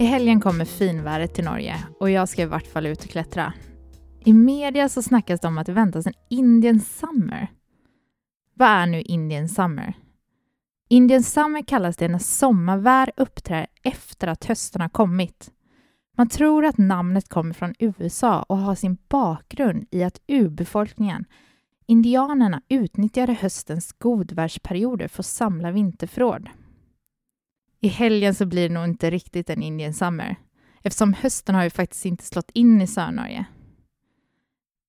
I helgen kommer finvädret till Norge och jag ska i vart fall ut och klättra. I media så snackas det om att det väntas en Indian Summer. Vad är nu Indian Summer? Indian Summer kallas det när sommarvär uppträder efter att hösten har kommit. Man tror att namnet kommer från USA och har sin bakgrund i att urbefolkningen, indianerna, utnyttjade höstens godvärsperioder för att samla vinterförråd. I helgen så blir det nog inte riktigt en Indian Summer eftersom hösten har ju faktiskt inte slått in i Sörnorge.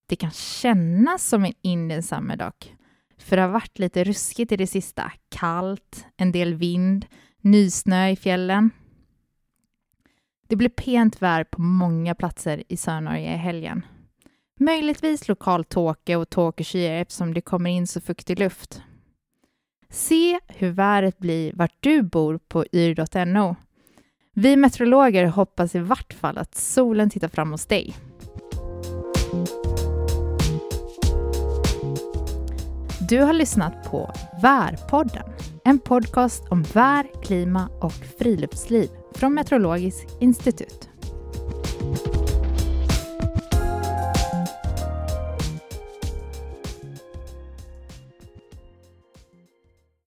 Det kan kännas som en Indian Summer dock, för det har varit lite ruskigt i det sista. Kallt, en del vind, nysnö i fjällen. Det blir pent väder på många platser i Sörnorge i helgen. Möjligtvis lokal tåke och tåkeskyer eftersom det kommer in så fuktig luft. Se hur vädret blir vart du bor på yr.no. Vi meteorologer hoppas i vart fall att solen tittar fram hos dig. Du har lyssnat på Värpodden, en podcast om vär, klima och friluftsliv från Meteorologiskt institut.